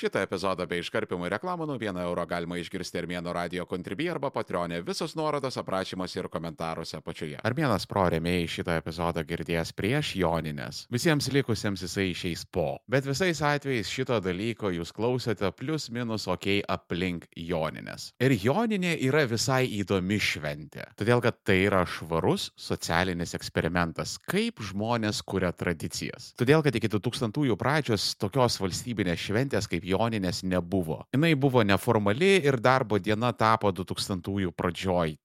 Šitą epizodą bei iškarpimų reklamų nuo 1 euro galima išgirsti Armėno radio kontribį arba patronė. Visos nuorodos aprašymuose ir komentaruose apačioje. Armėnas pro remėjai šitą epizodą girdės prieš Joninės. Visiems likusiems jisai išeis po. Bet visais atvejais šito dalyko jūs klausote plus minus ok aplink Joninės. Ir Joninė yra visai įdomi šventė. Todėl, kad tai yra švarus socialinis eksperimentas, kaip žmonės kuria tradicijas. Todėl, kad iki 2000-ųjų pradžios tokios valstybinės šventės kaip Joninės nebuvo. Jis buvo neformali ir darbo diena tapo 2000-ųjų pradžioj.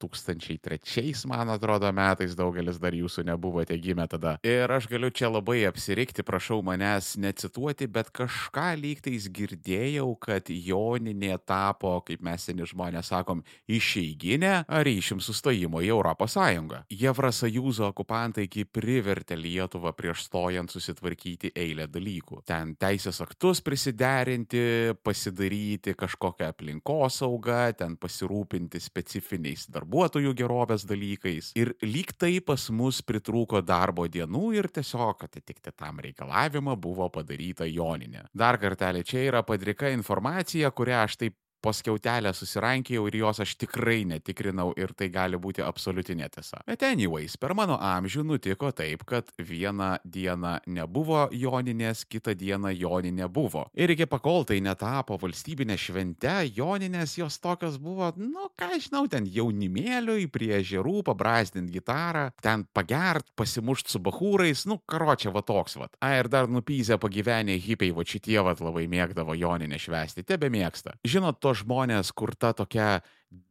2003, man atrodo, metais daugelis dar jūsų nebuvote gimę tada. Ir aš galiu čia labai apsirikti, prašau manęs necituoti, bet kažką lygtais girdėjau, kad Joninė tapo, kaip mes seni žmonės sakom, išeiginė ryšim sustojimo į Europos Sąjungą. Jevrasajūzo okupantai iki privertė Lietuvą prieš stojant susitvarkyti eilę dalykų. Ten teisės aktus prisiderinti, pasidaryti kažkokią aplinkosaugą, ten pasirūpinti specifiniais darbais darbuotojų gerovės dalykais. Ir lyg tai pas mus pritrūko darbo dienų ir tiesiog atitikti tam reikalavimą buvo padaryta joninė. Dar kartelį čia yra padrika informacija, kurią aš taip po skiautelę susirankėjau ir jos aš tikrai netikrinau ir tai gali būti absoliutinė tiesa. Bet anyways, per mano amžių nutiko taip, kad vieną dieną nebuvo joninės, kitą dieną joninė buvo. Ir iki pakol tai netapo valstybinė švente, joninės jos tokios buvo, nu ką žinau, ten jaunimėliui prie žerų pabrazdint gitarą, ten pagert, pasimušt su bahūrais, nu karočią va toks va. A ir dar nupyzę pagyvenę hipiai va šitie va labai mėgdavo joninę švesti, tebe mėgsta. Žinot, to žmonės, kur ta tokia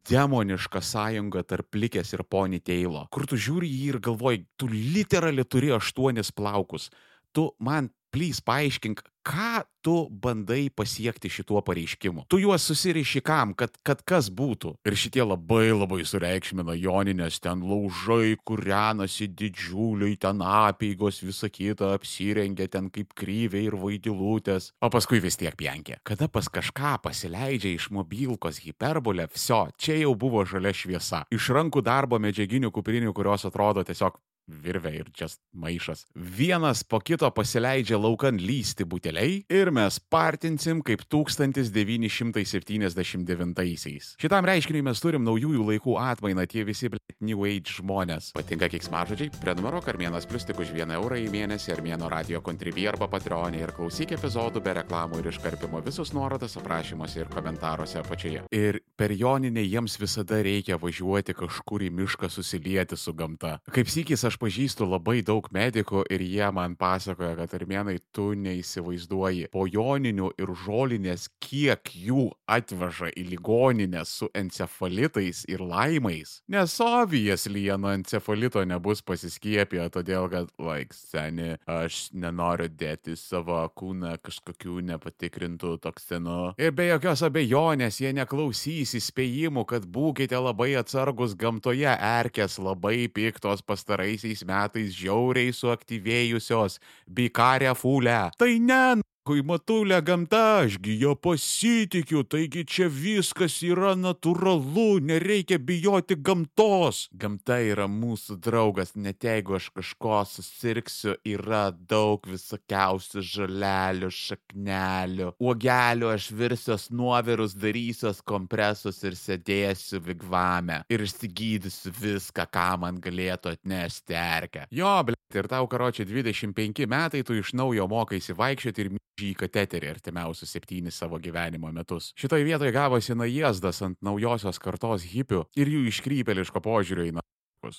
demoniška sąjunga tarp likės ir ponyteilo, kur tu žiūri jį ir galvoji, tu literaliai turi aštuonis plaukus. Tu man plys paaiškink, ką tu bandai pasiekti šituo pareiškimu. Tu juos susiriši kam, kad, kad kas būtų. Ir šitie labai labai sureikšmina joninės, ten laužai, kurianasi didžiuliai, ten apėgos, visa kita apsirengia ten kaip kryviai ir vaidilutės. O paskui vis tiek pjankė. Kada pas kažką pasileidžia iš mobilkos hiperbolė, viso, čia jau buvo žalia šviesa. Iš rankų darbo medžiaginių kuprinių, kurios atrodo tiesiog virvė ir čia maišas. Vienas po kito pasileidžia laukan lysti buteliai ir mes partinsim kaip 1979-aisiais. Šitam reiškiniui mes turim naujųjų laikų atmainą, tie visi New Age žmonės. Patinka kiksmažodžiai? Prenumeruok Armėnas Plus tik už 1 eurą į mėnesį Armėno radio kontribį arba Patreonė ir klausyk epizodų be reklamų ir iškarpimo visus nuorodas aprašymuose ir komentaruose apačioje. Ir per joninę jiems visada reikia važiuoti kažkur į mišką susilieti su gamta. Kaip sykis aš pažįstu labai daug medikų ir jie man pasakoja, kad armėnai tu neįsivaizduoji po joninių ir žolinės, kiek jų atveža į ligoninę su encefalitais ir laimais. Nes obviously jie nuo encefalito nebus pasiskiepiję, todėl kad, like, seni, aš nenoriu dėti savo kūną kažkokių nepatikrintų toksinų. Ir be jokios abejonės jie neklausys įspėjimų, kad būkite labai atsargus gamtoje, erkės labai piktos pastaraisiais metais žiauriai suaktyvėjusios, bikarė fulę. Tai ne, Kai matulė gamta, ašgi jo pasitikiu, taigi čia viskas yra natūralu, nereikia bijoti gamtos. Gamta yra mūsų draugas, net jeigu aš kažko susirksiu, yra daug visokiausių žalelių, šaknelių, uogelių, aš virsios nuovirus, darysios kompresus ir sėdėsiu vigvame ir išsigydysiu viską, ką man galėtų atnešti erkę. Jo, ble, ir tau karočiui 25 metai, tu iš naujo mokaisi vaikščioti ir į kateterį artimiausius septynis savo gyvenimo metus. Šitoje vietoje gavosi najiezdas ant naujosios kartos hipių ir jų iškrypeliško požiūrio į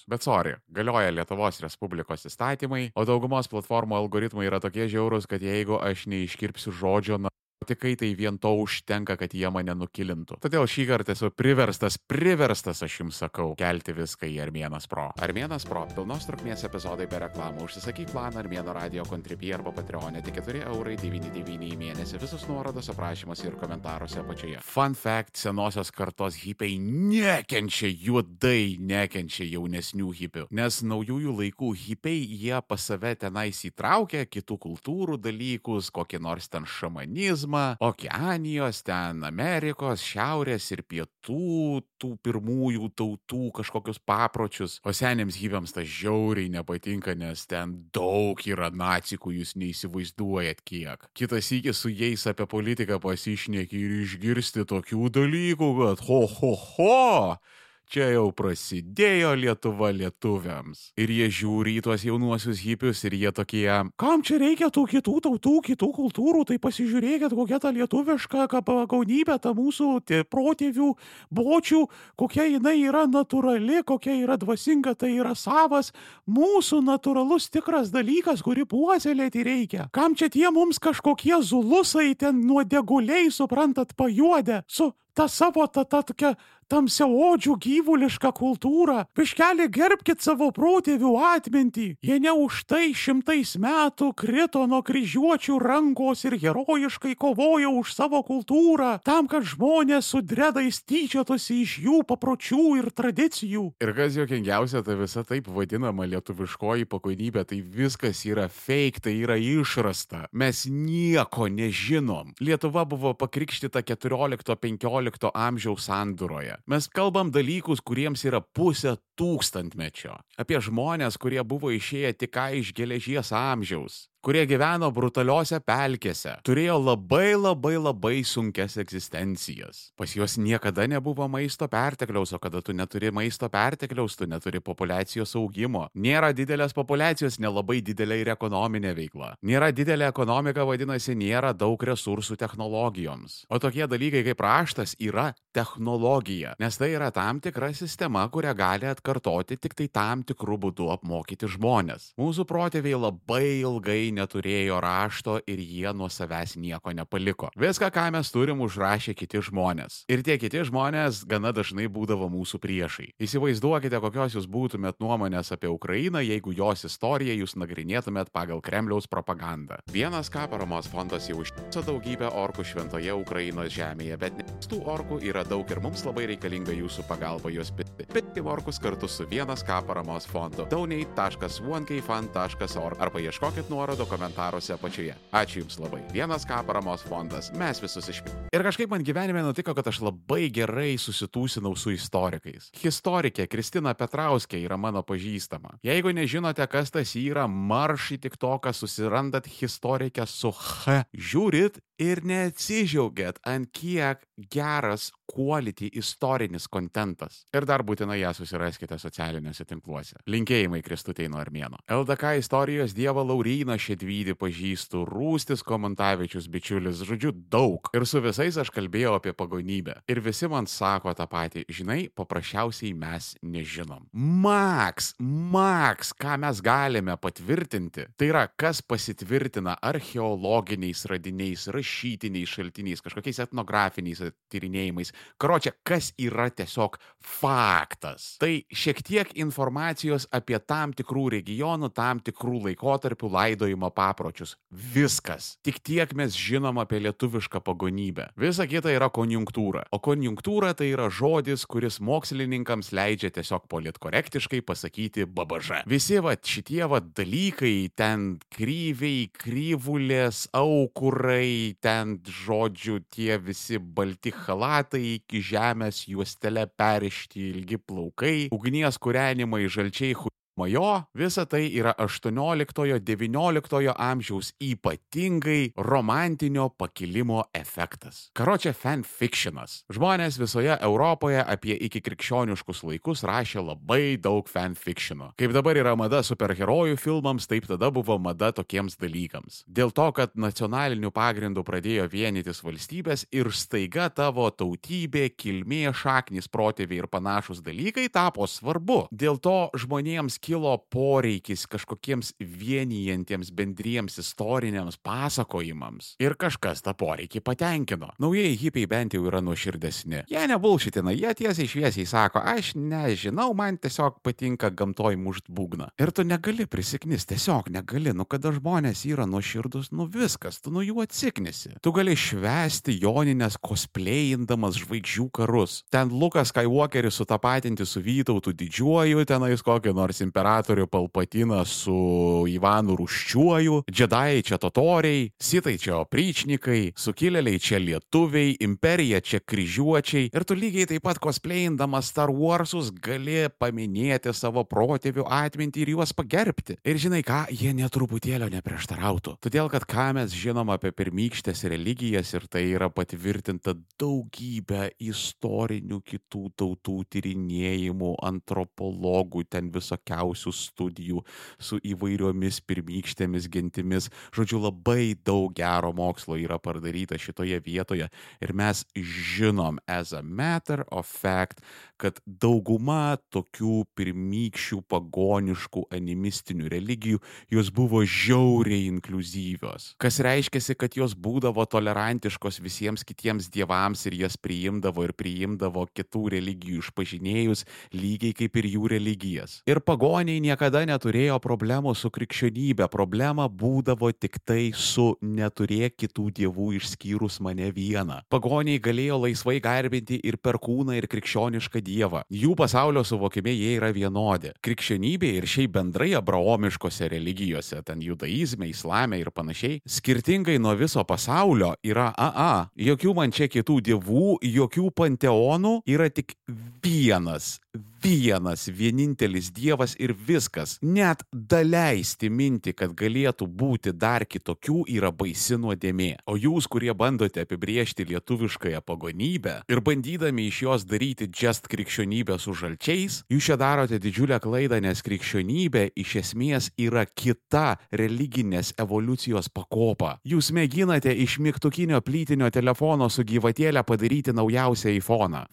Bet sorry, galioja Lietuvos Respublikos įstatymai, o daugumos platformų algoritmai yra tokie žiaurūs, kad jeigu aš neiškirpsiu žodžio narkotikai, tai vien to užtenka, kad jie mane nukilintų. Todėl šį kartą esu priverstas, priverstas, aš jums sakau, kelti viską į Armėnas Pro. Armėnas Pro, pilnos trukmės epizodai be reklamų. Užsisakyk planą Armėno radio kontribį arba Patreonė tik 4 eurai 99 į mėnesį. Visus nuorodos aprašymuose ir komentaruose apačioje. Fun fact, senosios kartos hipiai nekenčia, juodai nekenčia jaunesnių hipių. Nes naujųjų laikų hipiai jie pas save tenais įtraukia kitų kultūrų dalykus, kokį nors ten šamanizmą žinoma, Okeanijos, ten Amerikos, Šiaurės ir Pietų, tų pirmųjų tautų kažkokius papročius. O senėms gyviams tas žiauriai nepatinka, nes ten daug yra nacijų, jūs neįsivaizduojat kiek. Kitas įkis su jais apie politiką pasišneki ir išgirsti tokių dalykų, kad ho ho ho! Čia jau prasidėjo Lietuva lietuviams. Ir jie žiūri į tuos jaunuosius hipius ir jie tokie, kam čia reikia tų kitų tautų, kitų kultūrų, tai pasižiūrėkit, kokia ta lietuviška gaunybė, ta mūsų protėvių bočių, kokia jinai yra natūrali, kokia yra dvasinga, tai yra savas, mūsų natūralus tikras dalykas, kurį puoselėti reikia. Kam čia tie mums kažkokie zulusai ten nuodeguliai, suprantat, pajuodę, su tą savo, tą, tą tokią tamsiaodžių gyvulišką kultūrą. Piškelį gerbkite savo protėvių atmintį. Jie ne už tai šimtais metų krito nuo kryžiuočių rankos ir herojiškai kovojo už savo kultūrą, tam, kad žmonės su dredais tyčiotųsi iš jų papročių ir tradicijų. Ir kas jokingiausia, ta visa taip vadinama lietuviškoji pakonybė, tai viskas yra fake, tai yra išrasta. Mes nieko nežinom. Lietuva buvo pakrikštyta 14-15 amžiaus sandūroje. Mes kalbam dalykus, kuriems yra pusė tūkstantmečio. Apie žmonės, kurie buvo išėję tik ką iš geležies amžiaus kurie gyveno brutaliose pelkėse, turėjo labai labai labai sunkes egzistencijas. Pas juos niekada nebuvo maisto pertekliaus, o kada tu neturi maisto pertekliaus, tu neturi populacijos augimo. Nėra didelės populacijos, nelabai didelė ir ekonominė veikla. Nėra didelė ekonomika, vadinasi, nėra daug resursų technologijoms. O tokie dalykai kaip raštas yra technologija, nes tai yra tam tikra sistema, kurią gali atkartoti tik tai tam tikrų būdų apmokyti žmonės. Mūsų protėviai labai ilgai neturėjo rašto ir jie nuo savęs nieko nepaliko. Viską, ką mes turim, užrašė kiti žmonės. Ir tie kiti žmonės gana dažnai būdavo mūsų priešai. Įsivaizduokite, kokios jūs būtumėt nuomonės apie Ukrainą, jeigu jos istoriją jūs nagrinėtumėt pagal Kremliaus propagandą. Vienas ką paramos fondas jau užtiso daugybę orkų šventoje Ukrainos žemėje, bet tų orkų yra daug ir mums labai reikalinga jūsų pagalba juos pitti. Pitti orkus kartu su vienas ką paramos fondu. donate.1kfan.org arba ieškokit nuorodo nuorodo komentaruose apačioje. Ačiū Jums labai. Vienas K paramos fondas. Mes visus išpildėme. Ir kažkaip man gyvenime nutiko, kad aš labai gerai susitūsinau su istorikais. Historikė Kristina Petrauskė yra mano pažįstama. Jeigu nežinote, kas tas yra, marš į tik to, kas susirandat historikę su H. Žiūrit ir neatsižiaugiat, ant kiek geras quality istorinis kontentas. Ir dar būtinai ją susiraskite socialiniuose tinkluose. Linkėjimai Kristutei nuo Armėno. LDK istorijos Dievo Lauryną Šedvydį pažįstu, Rūstis Komantavičius bičiulis, žodžiu, daug. Ir su visais aš kalbėjau apie pagonybę. Ir visi man sako tą patį, žinai, paprasčiausiai mes nežinom. Max, Max, ką mes galime patvirtinti, tai yra, kas pasitvirtina archeologiniais radiniais, rašytiniais šaltiniais, kažkokiais etnografiniais tyrinėjimais. Karočią, kas yra tiesiog faktas. Tai šiek tiek informacijos apie tam tikrų regionų, tam tikrų laikotarpių laidojimo papročius. Viskas. Tik tiek mes žinom apie lietuvišką pagonybę. Visa kita yra konjunktūra. O konjunktūra tai yra žodis, kuris mokslininkams leidžia tiesiog politkorektiškai pasakyti babaža. Visi va šitie va dalykai, ten kryviai, kryvulės, aukurai, ten žodžiu tie visi balti halatai iki žemės juostelė perišti ilgi plaukai, ugnies kūrenimai žalčiai Majo, visa tai yra 18-19 amžiaus ypatingai romantinio pakilimo efektas. Karočią fanfictionas. Žmonės visoje Europoje apie iki krikščioniškus laikus rašė labai daug fanfictiono. Kaip dabar yra mada superherojų filmams, taip tada buvo mada tokiems dalykams. Dėl to, kad nacionaliniu pagrindu pradėjo vienytis valstybės ir staiga tavo tautybė, kilmė, šaknis, protėviai ir panašus dalykai tapo svarbu. Dėl to žmonėms kilo poreikis kažkokiems vienijantiems bendriems istoriniams pasakojimams. Ir kažkas tą poreikį patenkino. Naujieji hipiai bent jau yra nuoširdesni. Jie nebulšitina, jie tiesiai šviesiai sako, aš nežinau, man tiesiog patinka gamtoj mušt būgną. Ir tu negali prisiknis, tiesiog negali, nu kada žmonės yra nuoširdus, nu viskas, tu nuo jų atsiknisi. Tu gali švesti joninės cosplayindamas žvaigždžių karus. Ten Lukas Skywalkeris sutapatinti su Vytautu didžiuoju, tenais kokį nors imperatorių imperatorių Palpatiną su Ivanu Ruščiuoju, džedai čia totoriai, sitai čia opryčnikai, sukilėliai čia lietuviai, imperija čia kryžiuočiai ir tu lygiai taip pat cosplayindamas Star Warsus gali paminėti savo protėvių atmintį ir juos pagerbti. Ir žinai ką, jie netruputėlio neprieštarautų. Todėl, kad ką mes žinom apie pirmykštės religijas ir tai yra patvirtinta daugybę istorinių kitų tautų tyrinėjimų, antropologų, ten visokiausių studijų su įvairiomis pirmykštėmis gentimis. Žodžiu, labai daug gero mokslo yra padaryta šitoje vietoje ir mes žinom, as a matter of fact, kad dauguma tokių pirmykščių pagoniškų animistinių religijų jos buvo žiauriai inkluzyvios. Kas reiškia, kad jos būdavo tolerantiškos visiems kitiems dievams ir jas priimdavo ir priimdavo kitų religijų išpažinėjus, lygiai kaip ir jų religijas. Ir pagoniai niekada neturėjo problemų su krikščionybė, problema būdavo tik tai su neturėk kitų dievų išskyrus mane vieną. Pagoniai galėjo laisvai garbinti ir perkūną, ir krikščionišką dievą. Jų pasaulio suvokime jie yra vienodi. Krikščionybė ir šiaip bendrai abraomiškose religijose, ten judaizme, islame ir panašiai, skirtingai nuo viso pasaulio yra AA. Jokių man čia kitų dievų, jokių panteonų, yra tik vienas vienas, vienintelis Dievas ir viskas. Net daleisti minti, kad galėtų būti dar kitokių, yra baisi nuodėmė. O jūs, kurie bandote apibriežti lietuviškąją pagonybę ir bandydami iš jos daryti just krikščionybę su žalčiais, jūs čia darote didžiulę klaidą, nes krikščionybė iš esmės yra kita religinės evoliucijos pakopa. Jūs mėginate iš mygtukinio plytinio telefono su gyvatėlė padaryti naujausią iPhone.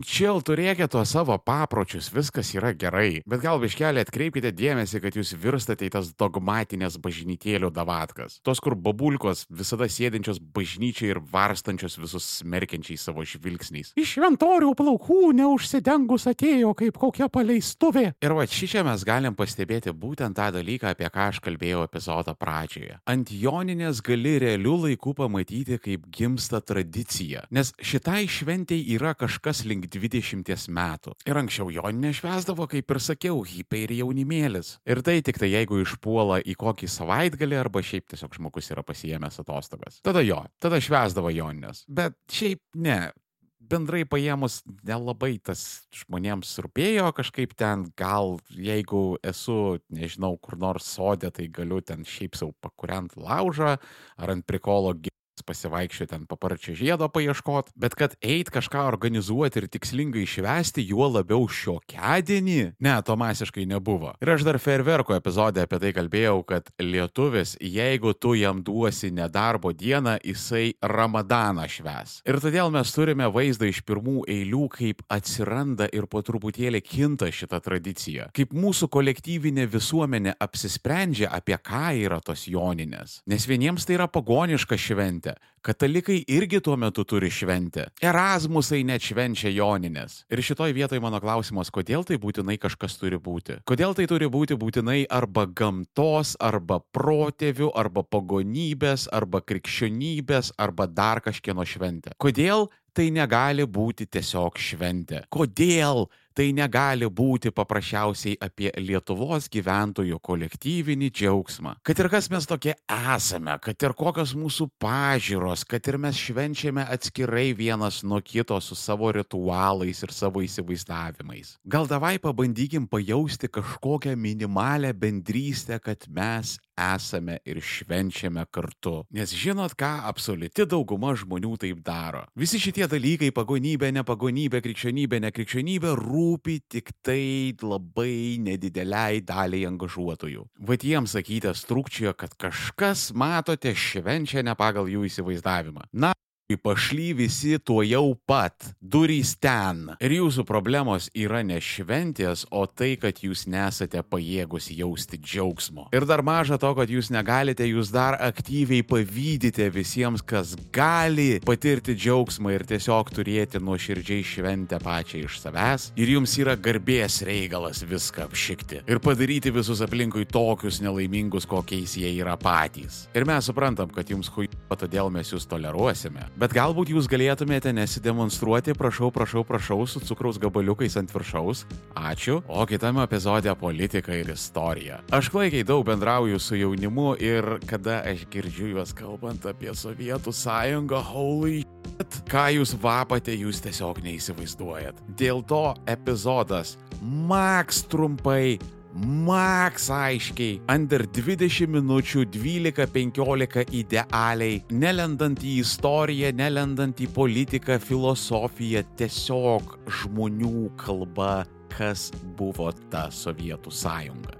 Čil turėkite tuos savo papročius, viskas yra gerai, bet gal viškelį atkreipkite dėmesį, kad jūs virstate į tas dogmatinės bažnytėlių davatkas. Tos, kur babulkos visada sėdinčios bažnyčiai ir varstančios visus smerkiančiais savo žvilgsniais. Iš šventorių plaukų neužsidengus atėjo kaip kokia paleistuvė. Ir va čia mes galim pastebėti būtent tą dalyką, apie ką aš kalbėjau epizodo pradžioje. Ant joninės gali realių laikų pamatyti, kaip gimsta tradicija, nes šitai šventei yra kažkas link 20 metų. Ir anksčiau jo nešvesdavo, kaip ir sakiau, hipiai ir jaunimėlis. Ir tai tik tai jeigu išpuola į kokį savaitgalį arba šiaip tiesiog žmogus yra pasijėmęs atostogas. Tada jo, tada švesdavo jonines. Bet šiaip ne, bendrai paėmus nelabai tas žmonėms rūpėjo kažkaip ten, gal jeigu esu, nežinau, kur nors sodė, tai galiu ten šiaip savo pakuriant laužą ar ant prikolo pasivaikščioti ten paparčio žiedo paieškot, bet kad eit kažką organizuoti ir tikslingai švesti, juo labiau šiokiadienį, ne, to masiškai nebuvo. Ir aš dar ferverko epizodė apie tai kalbėjau, kad lietuvis, jeigu tu jam duosi nedarbo dieną, jisai ramadaną šves. Ir todėl mes turime vaizdą iš pirmų eilių, kaip atsiranda ir po truputėlį kinta šita tradicija. Kaip mūsų kolektyvinė visuomenė apsisprendžia, apie ką yra tos joninės. Nes vieniems tai yra pagoniška šventė, Katalikai irgi tuo metu turi šventę. Erasmusai net švenčia Joninės. Ir šitoj vietoj mano klausimas, kodėl tai būtinai kažkas turi būti? Kodėl tai turi būti būtinai arba gamtos, arba protėvių, arba pagonybės, arba krikščionybės, arba dar kažkieno šventė? Kodėl tai negali būti tiesiog šventė? Kodėl tai negali būti paprasčiausiai apie Lietuvos gyventojų kolektyvinį džiaugsmą. Kad ir kas mes tokie esame, kad ir kokios mūsų pažiūros, kad ir mes švenčiame atskirai vienas nuo kito su savo ritualais ir savo įsivaizdavimais. Gal davai pabandykim pajausti kažkokią minimalę bendrystę, kad mes esame ir švenčiame kartu. Nes žinot ką, absoliuti dauguma žmonių taip daro. Visi šitie dalykai - pagonybė, nepagonybė, krikščionybė, nekrikščionybė - rūpi tik tai labai nedideliai daliai angažuotojų. Vat jiems sakyti strukčijoje, kad kažkas, matote, švenčia ne pagal jų įsivaizdavimą. Na, Pašly visi tuo jau pat, durys ten. Ir jūsų problemos yra ne šventės, o tai, kad jūs nesate pajėgus jausti džiaugsmo. Ir dar maža to, kad jūs negalite, jūs dar aktyviai pavydite visiems, kas gali patirti džiaugsmą ir tiesiog turėti nuoširdžiai šventę pačią iš savęs. Ir jums yra garbės reikalas viską apšikti. Ir padaryti visus aplinkui tokius nelaimingus, kokiais jie yra patys. Ir mes suprantam, kad jums hui, todėl mes jūs toleruosime Bet galbūt jūs galėtumėte nesidemonstruoti, prašau, prašau, prašau, su cukraus gabaliukais ant viršaus. Ačiū. O kitame epizode politika ir istorija. Aš klaikiai daug bendrauju su jaunimu ir kada aš girdžiu juos kalbant apie Sovietų sąjungą, holy shit, ką jūs vapate, jūs tiesiog neįsivaizduojat. Dėl to epizodas Max trumpai Max aiškiai, under 20 minučių, 12-15 idealiai, nelendant į istoriją, nelendant į politiką, filosofiją, tiesiog žmonių kalba, kas buvo ta Sovietų sąjunga.